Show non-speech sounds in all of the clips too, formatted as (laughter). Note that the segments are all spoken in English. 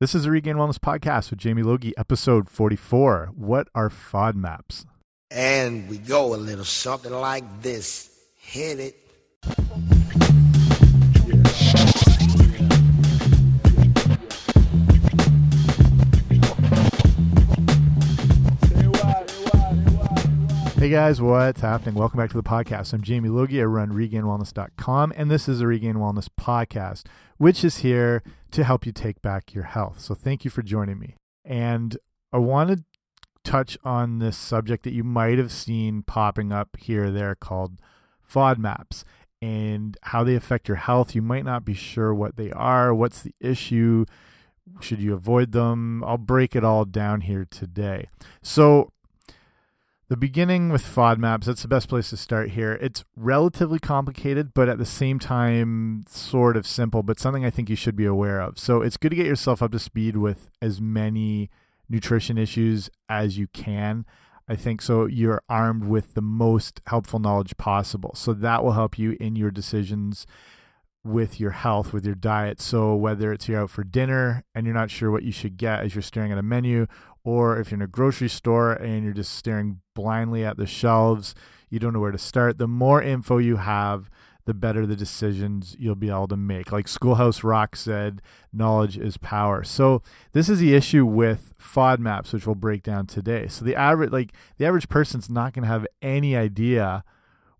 This is the Regained Wellness Podcast with Jamie Logie, episode 44. What are FODMAPs? And we go a little something like this. Hit it. Hey guys, what's happening? Welcome back to the podcast. I'm Jamie Logie. I run regainedwellness.com, and this is the Regained Wellness Podcast, which is here to help you take back your health. So thank you for joining me. And I want to touch on this subject that you might have seen popping up here or there called FODMAPs and how they affect your health. You might not be sure what they are, what's the issue, should you avoid them? I'll break it all down here today. So, the beginning with FODMAPs, that's the best place to start here. It's relatively complicated, but at the same time, sort of simple, but something I think you should be aware of. So it's good to get yourself up to speed with as many nutrition issues as you can. I think so you're armed with the most helpful knowledge possible. So that will help you in your decisions with your health, with your diet. So whether it's you're out for dinner and you're not sure what you should get as you're staring at a menu, or if you're in a grocery store and you're just staring blindly at the shelves, you don't know where to start, the more info you have, the better the decisions you'll be able to make. Like Schoolhouse Rock said, knowledge is power. So this is the issue with FODMAPs, which we'll break down today. So the average like the average person's not going to have any idea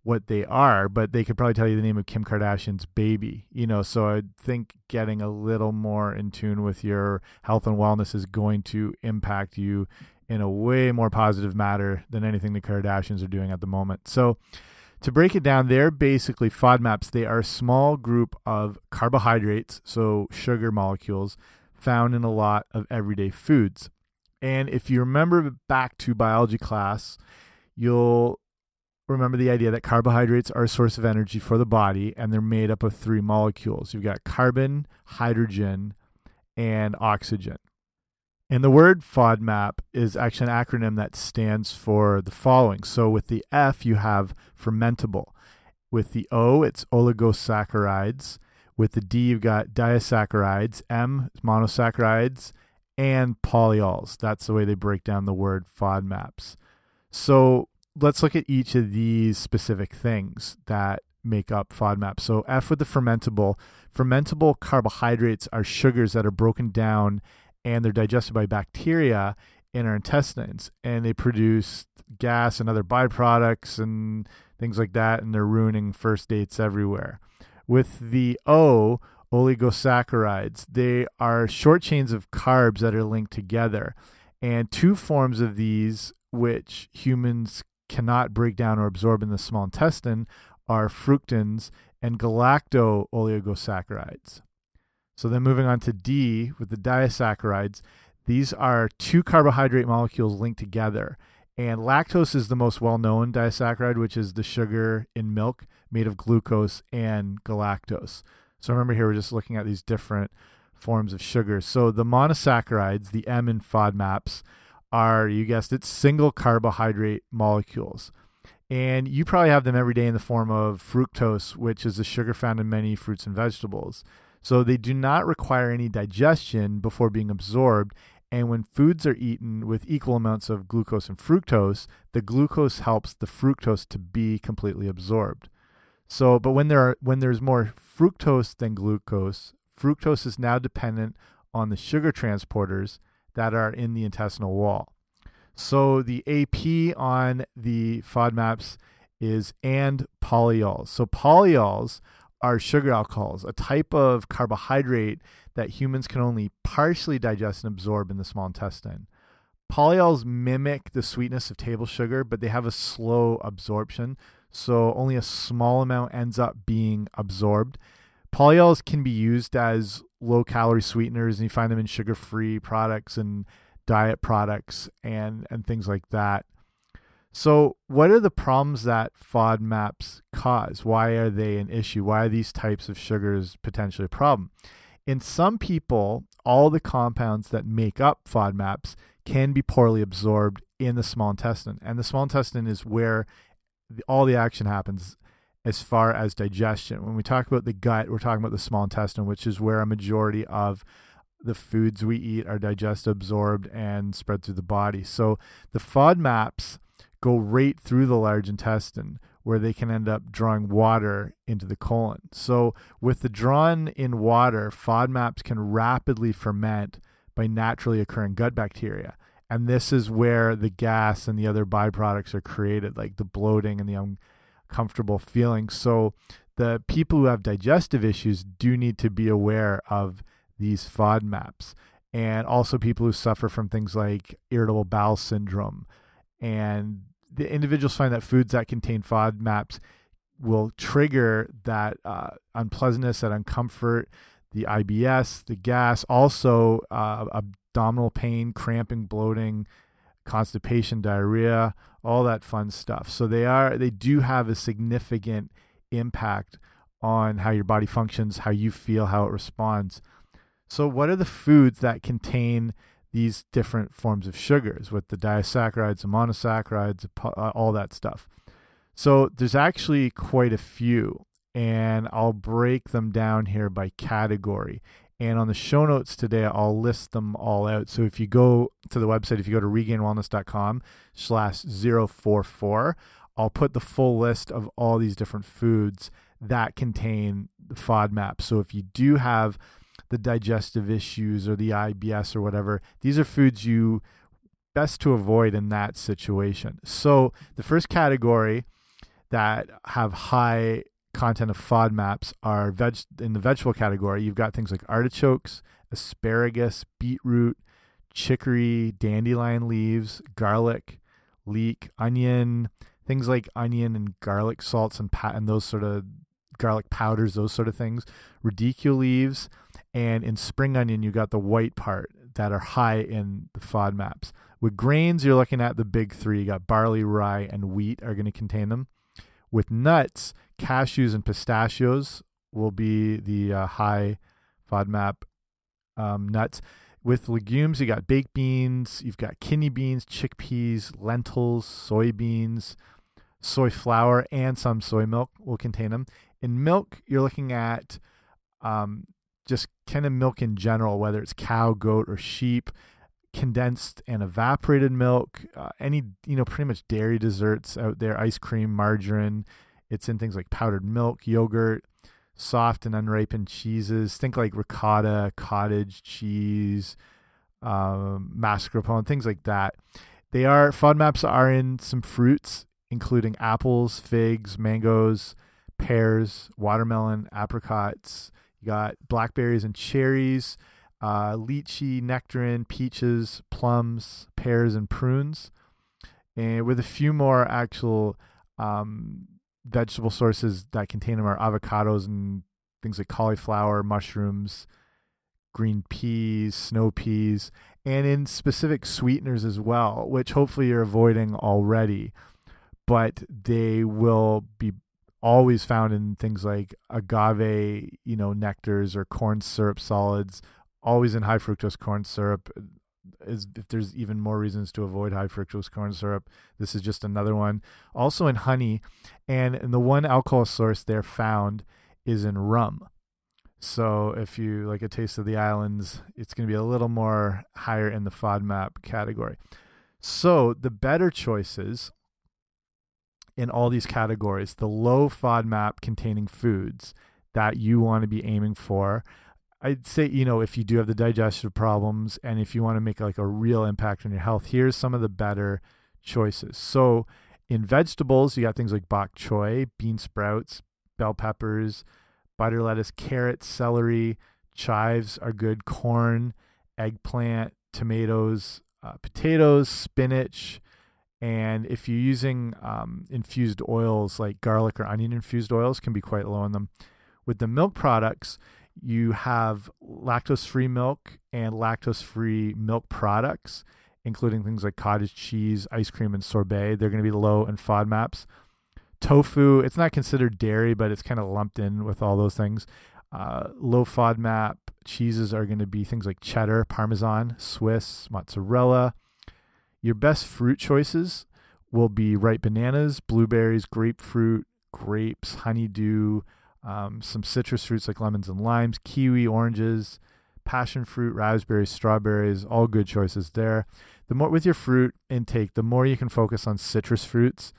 what they are, but they could probably tell you the name of Kim Kardashian's baby. You know, so I think getting a little more in tune with your health and wellness is going to impact you in a way more positive matter than anything the Kardashians are doing at the moment. So to break it down, they're basically FODMAPs. They are a small group of carbohydrates, so sugar molecules, found in a lot of everyday foods. And if you remember back to biology class, you'll remember the idea that carbohydrates are a source of energy for the body and they're made up of three molecules. You've got carbon, hydrogen, and oxygen. And the word FODMAP is actually an acronym that stands for the following. So with the F, you have fermentable. With the O, it's oligosaccharides. With the D, you've got disaccharides. M, monosaccharides. And polyols. That's the way they break down the word FODMAPs. So let's look at each of these specific things that make up FODMAP. So F with the fermentable. Fermentable carbohydrates are sugars that are broken down and they're digested by bacteria in our intestines and they produce gas and other byproducts and things like that and they're ruining first dates everywhere. With the O, oligosaccharides, they are short chains of carbs that are linked together. And two forms of these which humans cannot break down or absorb in the small intestine are fructans and galacto oligosaccharides. So then moving on to D with the disaccharides, these are two carbohydrate molecules linked together. And lactose is the most well known disaccharide, which is the sugar in milk made of glucose and galactose. So remember here, we're just looking at these different forms of sugar. So the monosaccharides, the M in FODMAPs, are, you guessed it, single carbohydrate molecules. And you probably have them every day in the form of fructose, which is a sugar found in many fruits and vegetables. So they do not require any digestion before being absorbed. And when foods are eaten with equal amounts of glucose and fructose, the glucose helps the fructose to be completely absorbed. So, but when there are when there's more fructose than glucose, fructose is now dependent on the sugar transporters that are in the intestinal wall. So the AP on the FODMAPs is and polyols. So polyols are sugar alcohols, a type of carbohydrate that humans can only partially digest and absorb in the small intestine. Polyols mimic the sweetness of table sugar, but they have a slow absorption, so only a small amount ends up being absorbed. Polyols can be used as low calorie sweeteners, and you find them in sugar free products and diet products and and things like that. So, what are the problems that FODMAPs cause? Why are they an issue? Why are these types of sugars potentially a problem? In some people, all the compounds that make up FODMAPs can be poorly absorbed in the small intestine, and the small intestine is where all the action happens as far as digestion. When we talk about the gut, we're talking about the small intestine, which is where a majority of the foods we eat are digested, absorbed, and spread through the body. So the FODMAPs go right through the large intestine where they can end up drawing water into the colon. So with the drawn in water, FODMAPs can rapidly ferment by naturally occurring gut bacteria. And this is where the gas and the other byproducts are created, like the bloating and the uncomfortable feelings. So the people who have digestive issues do need to be aware of these FODMAPs. And also people who suffer from things like irritable bowel syndrome. And the individuals find that foods that contain FODMAPs will trigger that uh, unpleasantness, that uncomfort, the IBS, the gas, also uh, abdominal pain, cramping, bloating, constipation, diarrhea, all that fun stuff. So they are they do have a significant impact on how your body functions, how you feel, how it responds. So what are the foods that contain these different forms of sugars with the disaccharides, the monosaccharides, uh, all that stuff? So there's actually quite a few and I'll break them down here by category. And on the show notes today, I'll list them all out. So if you go to the website, if you go to regainedwellness.com slash 044, I'll put the full list of all these different foods that contain the FODMAP. So if you do have the digestive issues or the IBS or whatever, these are foods you best to avoid in that situation. So the first category that have high content of FODMAPs are veg in the vegetable category. You've got things like artichokes, asparagus, beetroot, chicory, dandelion leaves, garlic, leek, onion, things like onion and garlic salts and pat and those sort of garlic powders, those sort of things, radicchio leaves, and in spring onion you got the white part that are high in the FODMAPs. With grains, you're looking at the big three. You got barley, rye, and wheat are going to contain them. With nuts, cashews and pistachios will be the uh, high FODMAP um, nuts. With legumes, you got baked beans, you've got kidney beans, chickpeas, lentils, soybeans, soy flour, and some soy milk will contain them. In milk, you're looking at um, just kind of milk in general, whether it's cow, goat, or sheep, condensed and evaporated milk, uh, any, you know, pretty much dairy desserts out there, ice cream, margarine, it's in things like powdered milk, yogurt, soft and unripened cheeses. Think like ricotta, cottage cheese, um, mascarpone, things like that. They are FODMAPs are in some fruits, including apples, figs, mangoes, pears, watermelon, apricots. You got blackberries and cherries, uh, lychee, nectarine, peaches, plums, pears, and prunes, and with a few more actual um, vegetable sources that contain them are avocados and things like cauliflower, mushrooms, green peas, snow peas, and in specific sweeteners as well, which hopefully you're avoiding already. But they will be always found in things like agave, you know, nectars or corn syrup solids, always in high fructose corn syrup is if there's even more reasons to avoid high fructose corn syrup, this is just another one. Also in honey, and, and the one alcohol source they're found is in rum. So if you like a taste of the islands, it's going to be a little more higher in the FODMAP category. So the better choices in all these categories, the low FODMAP containing foods that you want to be aiming for I'd say, you know, if you do have the digestive problems and if you want to make like a real impact on your health, here's some of the better choices. So, in vegetables, you got things like bok choy, bean sprouts, bell peppers, butter lettuce, carrots, celery, chives are good, corn, eggplant, tomatoes, uh, potatoes, spinach, and if you're using um, infused oils like garlic or onion infused oils, can be quite low in them. With the milk products, you have lactose free milk and lactose free milk products, including things like cottage cheese, ice cream, and sorbet. They're going to be low in FODMAPs. Tofu, it's not considered dairy, but it's kind of lumped in with all those things. Uh, low FODMAP cheeses are going to be things like cheddar, Parmesan, Swiss, mozzarella. Your best fruit choices will be ripe bananas, blueberries, grapefruit, grapes, honeydew, um, some citrus fruits like lemons and limes, kiwi, oranges, passion fruit, raspberries, strawberries, all good choices there. The more with your fruit intake, the more you can focus on citrus fruits,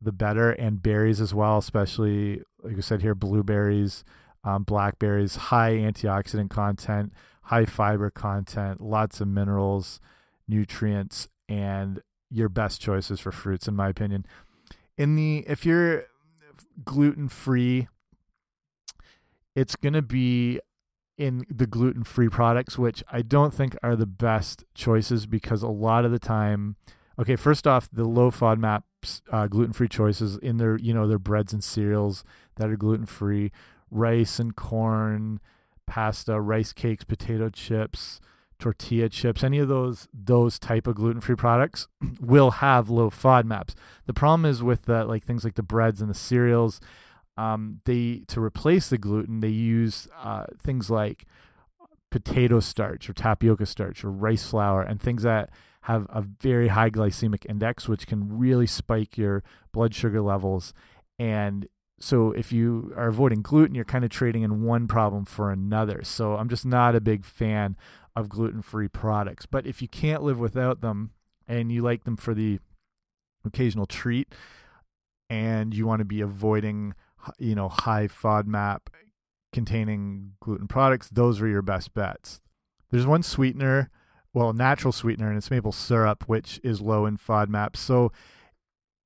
the better, and berries as well, especially like I said here, blueberries, um, blackberries, high antioxidant content, high fiber content, lots of minerals, nutrients, and your best choices for fruits, in my opinion. In the if you're gluten free, it's gonna be in the gluten free products, which I don't think are the best choices because a lot of the time, okay, first off, the low FODMAPs uh, gluten free choices in their you know their breads and cereals that are gluten free, rice and corn, pasta, rice cakes, potato chips, tortilla chips, any of those those type of gluten free products (clears throat) will have low FODMAPs. The problem is with the like things like the breads and the cereals um, they to replace the gluten they use uh, things like potato starch or tapioca starch or rice flour and things that have a very high glycemic index which can really spike your blood sugar levels. And so if you are avoiding gluten you're kind of trading in one problem for another. So i'm just not a big fan of gluten-free products. But if you can't live without them and you like them for the occasional treat and you want to be avoiding you know, high FODMAP containing gluten products, those are your best bets. There's one sweetener, well, natural sweetener, and it's maple syrup, which is low in FODMAP. So,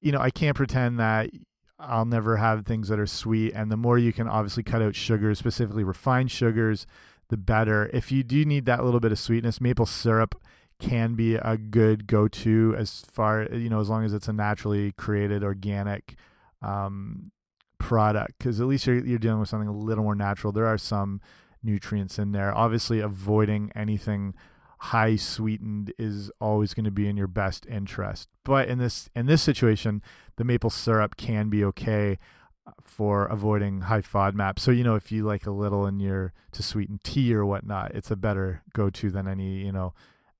you know, I can't pretend that I'll never have things that are sweet. And the more you can obviously cut out sugars, specifically refined sugars, the better. If you do need that little bit of sweetness, maple syrup can be a good go-to as far you know as long as it's a naturally created organic um, product because at least you're, you're dealing with something a little more natural. There are some nutrients in there. Obviously, avoiding anything high sweetened is always going to be in your best interest. But in this in this situation, the maple syrup can be okay uh, for avoiding high FODMAP. So you know, if you like a little in your to sweeten tea or whatnot, it's a better go to than any you know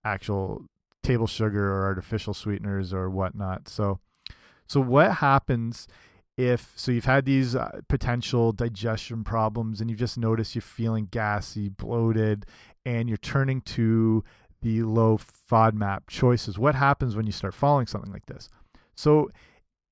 actual table sugar or artificial sweeteners or whatnot. So so what happens if so you've had these uh, potential digestion problems and you've just noticed you're feeling gassy bloated and you're turning to the low fodmap choices what happens when you start following something like this? So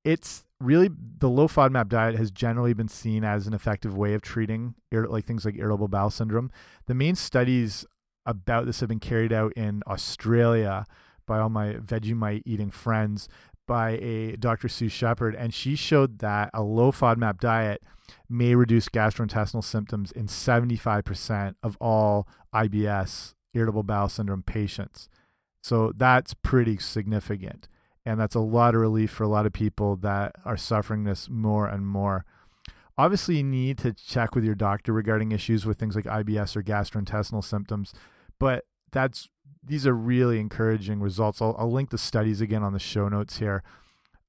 it's really the low fodmap diet has generally been seen as an effective way of treating like things like irritable bowel syndrome. The main studies about this have been carried out in australia by all my vegemite eating friends by a Dr. Sue Shepherd, and she showed that a low FODMAP diet may reduce gastrointestinal symptoms in 75% of all IBS, irritable bowel syndrome patients. So that's pretty significant. And that's a lot of relief for a lot of people that are suffering this more and more. Obviously, you need to check with your doctor regarding issues with things like IBS or gastrointestinal symptoms, but that's these are really encouraging results. I'll, I'll link the studies again on the show notes here.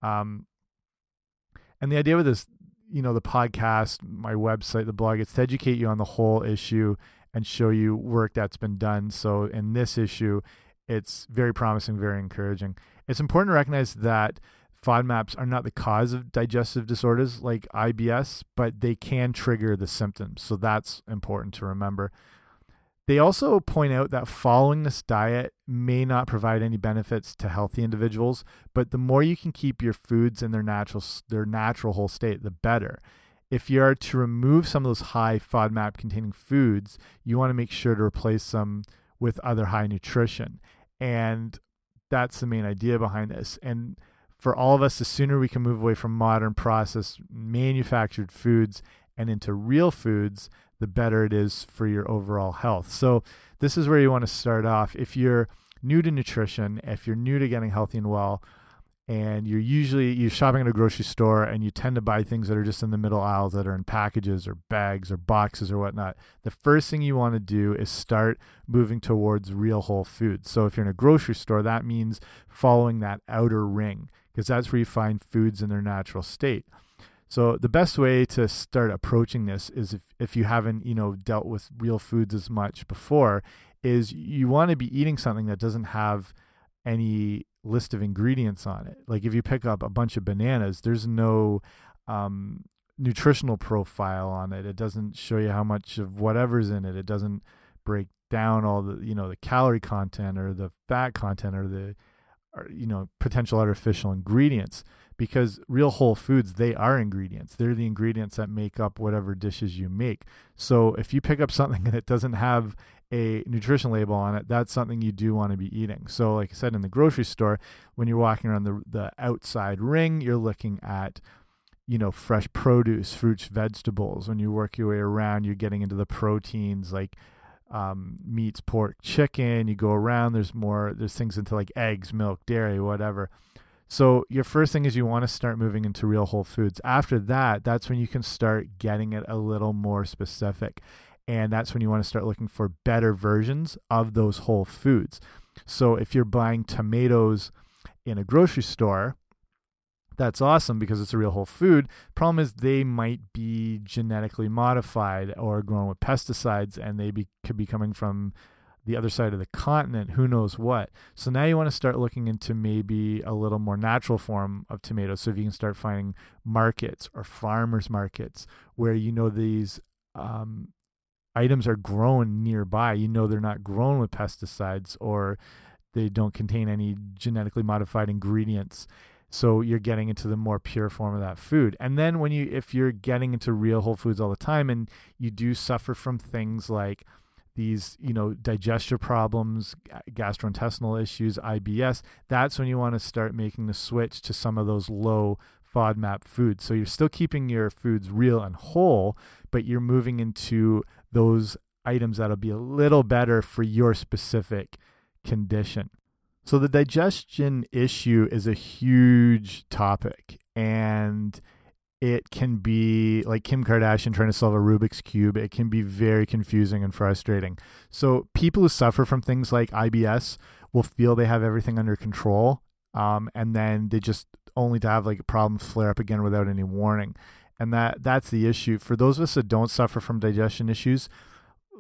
Um, and the idea with this, you know, the podcast, my website, the blog, it's to educate you on the whole issue and show you work that's been done. So in this issue, it's very promising, very encouraging. It's important to recognize that FODMAPs are not the cause of digestive disorders like IBS, but they can trigger the symptoms. So that's important to remember. They also point out that following this diet may not provide any benefits to healthy individuals, but the more you can keep your foods in their natural their natural whole state, the better. If you are to remove some of those high FODMAP containing foods, you want to make sure to replace them with other high nutrition. And that's the main idea behind this. And for all of us, the sooner we can move away from modern processed manufactured foods and into real foods, the better it is for your overall health. So, this is where you want to start off. If you're new to nutrition, if you're new to getting healthy and well, and you're usually you're shopping at a grocery store and you tend to buy things that are just in the middle aisles that are in packages or bags or boxes or whatnot the first thing you want to do is start moving towards real whole foods so if you're in a grocery store that means following that outer ring because that's where you find foods in their natural state so the best way to start approaching this is if, if you haven't, you know, dealt with real foods as much before, is you want to be eating something that doesn't have any list of ingredients on it. Like if you pick up a bunch of bananas, there's no um, nutritional profile on it. It doesn't show you how much of whatever's in it. It doesn't break down all the you know the calorie content or the fat content or the or, you know potential artificial ingredients because real whole foods they are ingredients. They're the ingredients that make up whatever dishes you make. So if you pick up something (laughs) and it doesn't have a nutrition label on it that's something you do want to be eating. So like i said in the grocery store when you're walking around the, the outside ring you're looking at you know fresh produce fruits vegetables. When you work your way around you're getting into the proteins like um, meats pork chicken. You go around there's more there's things into like eggs milk dairy whatever so your first thing is you want to start moving into real whole foods. After that, that's when you can start getting it a little more specific. And that's when you want to start looking for better versions of those whole foods. So if you're buying tomatoes in a grocery store, that's awesome because it's a real whole food. Problem is they might be genetically modified or grown with pesticides and they be, could be coming from the other side of the continent, who knows what. So now you want to start looking into maybe a little more natural form of tomatoes. So if you can start finding markets or farmers markets where you know these um, items are grown nearby, you know they're not grown with pesticides or they don't contain any genetically modified ingredients. So you're getting into the more pure form of that food. And then when you if you're getting into real whole foods all the time and you do suffer from things like these you know digestive problems gastrointestinal issues ibs that's when you want to start making the switch to some of those low fodmap foods. So you're still keeping your foods real and whole but you're moving into those items that'll be a little better for your specific condition. So the digestion issue is a huge topic and it can be like Kim Kardashian trying to solve a Rubik's Cube. It can be very confusing and frustrating. So, people who suffer from things like IBS will feel they have everything under control. Um, and then they just only to have like a problem flare up again without any warning. And that that's the issue. For those of us that don't suffer from digestion issues,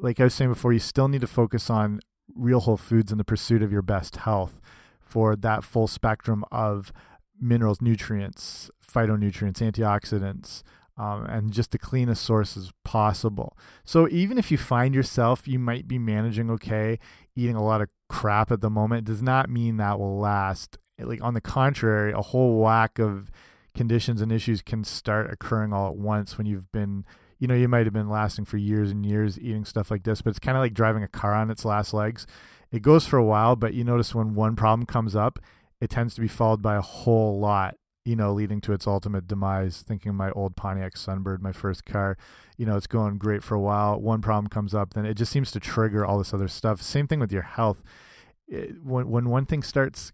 like I was saying before, you still need to focus on real whole foods in the pursuit of your best health for that full spectrum of minerals, nutrients, phytonutrients, antioxidants, um, and just the cleanest sources possible. So even if you find yourself, you might be managing okay, eating a lot of crap at the moment, does not mean that will last. Like on the contrary, a whole whack of conditions and issues can start occurring all at once when you've been you know you might have been lasting for years and years eating stuff like this but it's kind of like driving a car on its last legs it goes for a while but you notice when one problem comes up it tends to be followed by a whole lot you know, leading to its ultimate demise. Thinking my old Pontiac Sunbird, my first car, you know, it's going great for a while. One problem comes up, then it just seems to trigger all this other stuff. Same thing with your health. It, when when one thing starts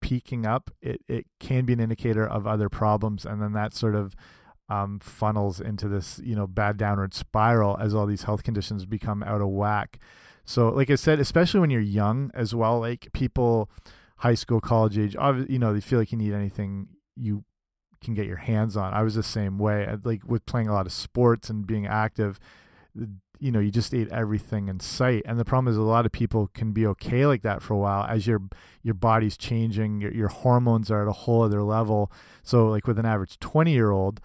peaking up, it it can be an indicator of other problems, and then that sort of um, funnels into this you know bad downward spiral as all these health conditions become out of whack. So, like I said, especially when you're young as well, like people high school, college age, you know, they feel like you need anything you can get your hands on. I was the same way. Uh, like with playing a lot of sports and being active, you know, you just ate everything in sight. And the problem is a lot of people can be okay like that for a while as your your body's changing, your your hormones are at a whole other level. So like with an average 20-year-old,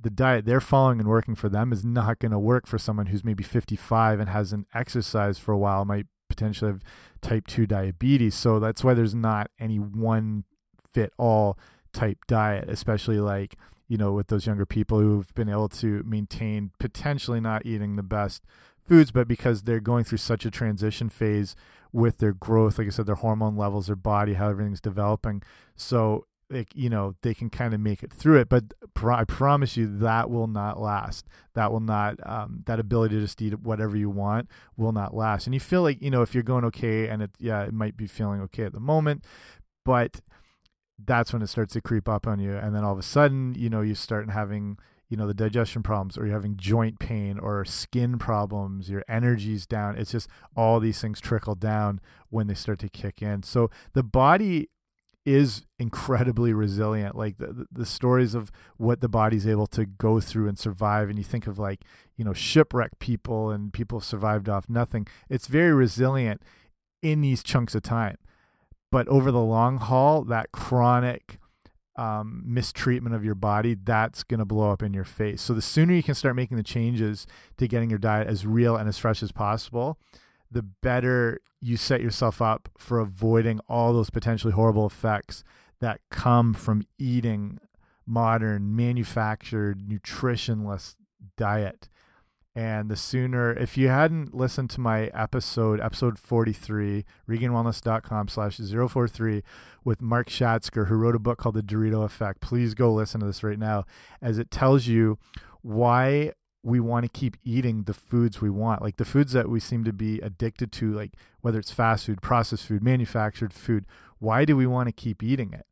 the diet they're following and working for them is not going to work for someone who's maybe 55 and hasn't exercised for a while, might potentially have type 2 diabetes. So that's why there's not any one fit all type diet, especially like, you know, with those younger people who've been able to maintain potentially not eating the best foods, but because they're going through such a transition phase with their growth, like I said, their hormone levels, their body, how everything's developing. So, like, you know, they can kind of make it through it. But I promise you that will not last. That will not, um, that ability to just eat whatever you want will not last. And you feel like, you know, if you're going okay and it, yeah, it might be feeling okay at the moment, but that's when it starts to creep up on you and then all of a sudden you know you start having you know the digestion problems or you're having joint pain or skin problems your energy's down it's just all these things trickle down when they start to kick in so the body is incredibly resilient like the, the, stories of what the body's able to go through and survive and you think of like you know shipwreck people and people survived off nothing it's very resilient in these chunks of time but over the long haul, that chronic um, mistreatment of your body, that's going to blow up in your face. So the sooner you can start making the changes to getting your diet as real and as fresh as possible, the better you set yourself up for avoiding all those potentially horrible effects that come from eating modern manufactured nutritionless diet. And the sooner if you hadn't listened to my episode episode 43 regainedwellness.com slash 043 with mark schatzker who wrote a book called the dorito effect please go listen to this right now as it tells you why we want to keep eating the foods we want like the foods that we seem to be addicted to like whether it's fast food processed food manufactured food why do we want to keep eating it?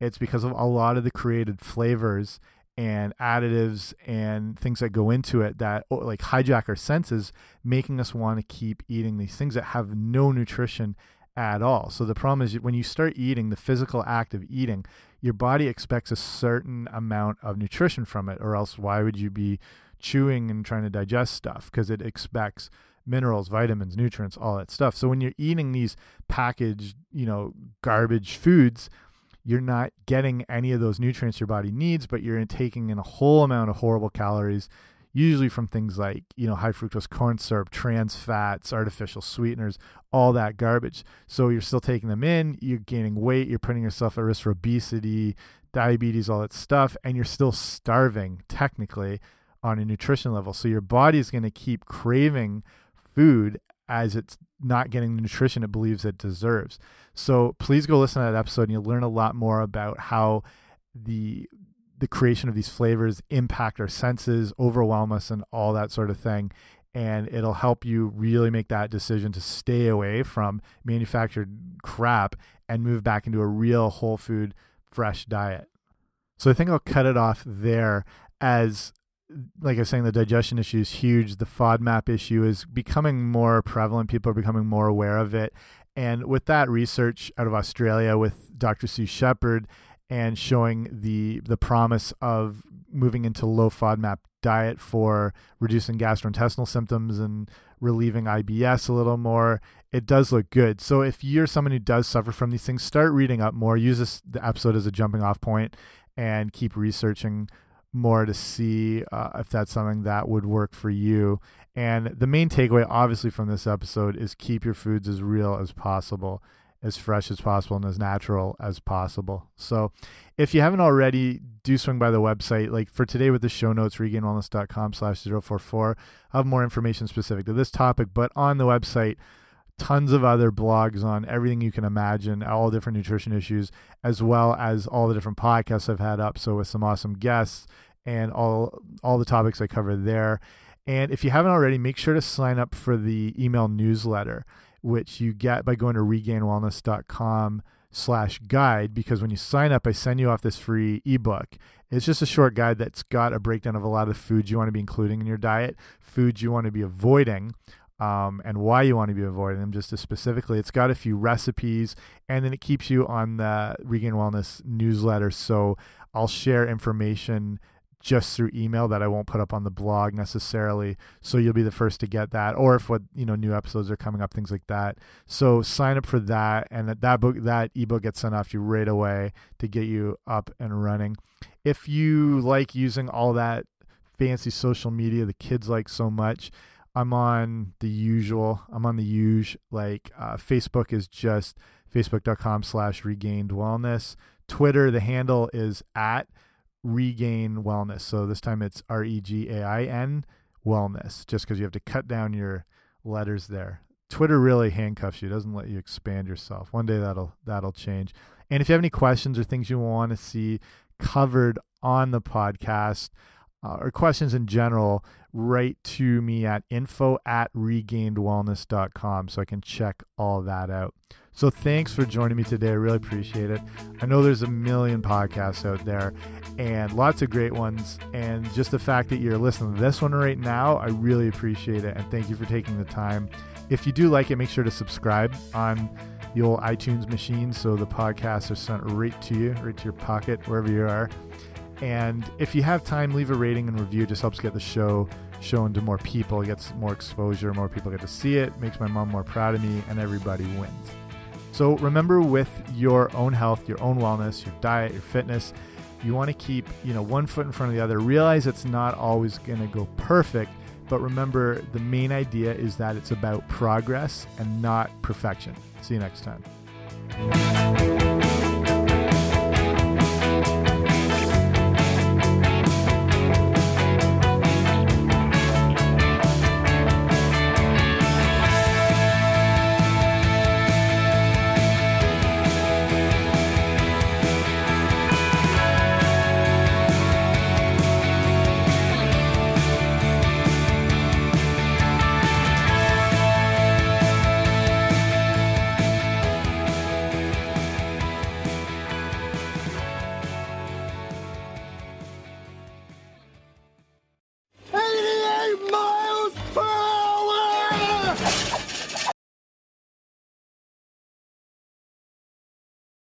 It's because of a lot of the created flavors and additives and things that go into it that like hijack our senses making us want to keep eating these things that have no nutrition at all. So the problem is when you start eating the physical act of eating your body expects a certain amount of nutrition from it or else why would you be chewing and trying to digest stuff because it expects minerals, vitamins, nutrients, all that stuff. So when you're eating these packaged, you know, garbage foods, you're not getting any of those nutrients your body needs, but you're taking in a whole amount of horrible calories, usually from things like, you know, high fructose corn syrup, trans fats, artificial sweeteners, all that garbage. So you're still taking them in, you're gaining weight, you're putting yourself at risk for obesity, diabetes, all that stuff, and you're still starving technically on a nutrition level. So your body is going to keep craving food as it's not getting the nutrition it believes it deserves. So please go listen to that episode and you'll learn a lot more about how the the creation of these flavors impact our senses, overwhelm us and all that sort of thing. And it'll help you really make that decision to stay away from manufactured crap and move back into a real whole food fresh diet. So I think I'll cut it off there as like I was saying, the digestion issue is huge. The FODMAP issue is becoming more prevalent. People are becoming more aware of it. And with that research out of Australia with Dr. Sue Shepherd and showing the the promise of moving into low FODMAP diet for reducing gastrointestinal symptoms and relieving IBS a little more, it does look good. So if you're someone who does suffer from these things, start reading up more. Use this the episode as a jumping off point and keep researching more to see uh, if that's something that would work for you. And the main takeaway, obviously, from this episode is keep your foods as real as possible, as fresh as possible, and as natural as possible. So, if you haven't already, do swing by the website. Like for today with the show notes, regainedwellness.com slash 044, I have more information specific to this topic, but on the website, tons of other blogs on everything you can imagine, all different nutrition issues, as well as all the different podcasts I've had up. So with some awesome guests and all all the topics I cover there. And if you haven't already, make sure to sign up for the email newsletter, which you get by going to regainedwellness.com slash guide because when you sign up, I send you off this free ebook. It's just a short guide that's got a breakdown of a lot of foods you want to be including in your diet, foods you want to be avoiding, um, and why you want to be avoiding them just specifically. It's got a few recipes and then it keeps you on the Regained Wellness newsletter. So I'll share information just through email that I won't put up on the blog necessarily. So you'll be the first to get that, or if what you know new episodes are coming up, things like that. So sign up for that, and that, that book that ebook gets sent off to you right away to get you up and running. If you like using all that fancy social media the kids like so much, I'm on the usual. I'm on the huge. Like uh, Facebook is just facebook.com slash regained wellness. Twitter, the handle is at regain wellness. So this time it's R E G A I N wellness, just because you have to cut down your letters there. Twitter really handcuffs you, doesn't let you expand yourself. One day that'll that'll change. And if you have any questions or things you want to see covered on the podcast, uh, or questions in general, write to me at info at regainedwellness.com so I can check all that out. So thanks for joining me today. I really appreciate it. I know there's a million podcasts out there and lots of great ones. And just the fact that you're listening to this one right now, I really appreciate it. And thank you for taking the time. If you do like it, make sure to subscribe on the old iTunes machine so the podcasts are sent right to you, right to your pocket, wherever you are. And if you have time, leave a rating and review. It just helps get the show shown to more people. It gets more exposure. More people get to see it. Makes my mom more proud of me, and everybody wins. So remember, with your own health, your own wellness, your diet, your fitness, you want to keep you know one foot in front of the other. Realize it's not always going to go perfect, But remember, the main idea is that it's about progress and not perfection. See you next time.